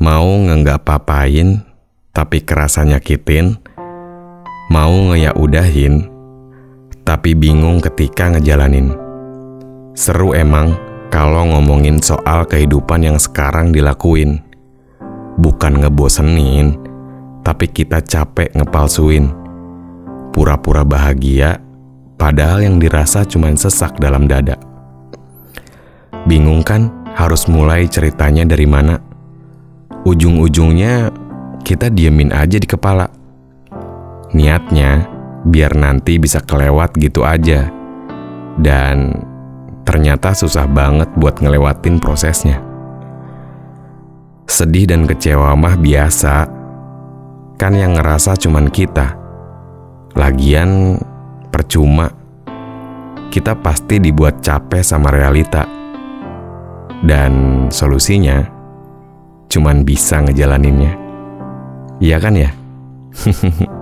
Mau nggak papain, tapi kerasa nyakitin. Mau ngeya udahin, tapi bingung ketika ngejalanin. Seru emang kalau ngomongin soal kehidupan yang sekarang dilakuin. Bukan ngebosenin, tapi kita capek ngepalsuin. Pura-pura bahagia, padahal yang dirasa cuma sesak dalam dada. Bingung kan harus mulai ceritanya dari mana? Ujung-ujungnya kita diemin aja di kepala. Niatnya biar nanti bisa kelewat gitu aja. Dan ternyata susah banget buat ngelewatin prosesnya. Sedih dan kecewa mah biasa, kan yang ngerasa cuman kita. Lagian percuma, kita pasti dibuat capek sama realita. Dan solusinya cuman bisa ngejalaninnya. Iya kan ya?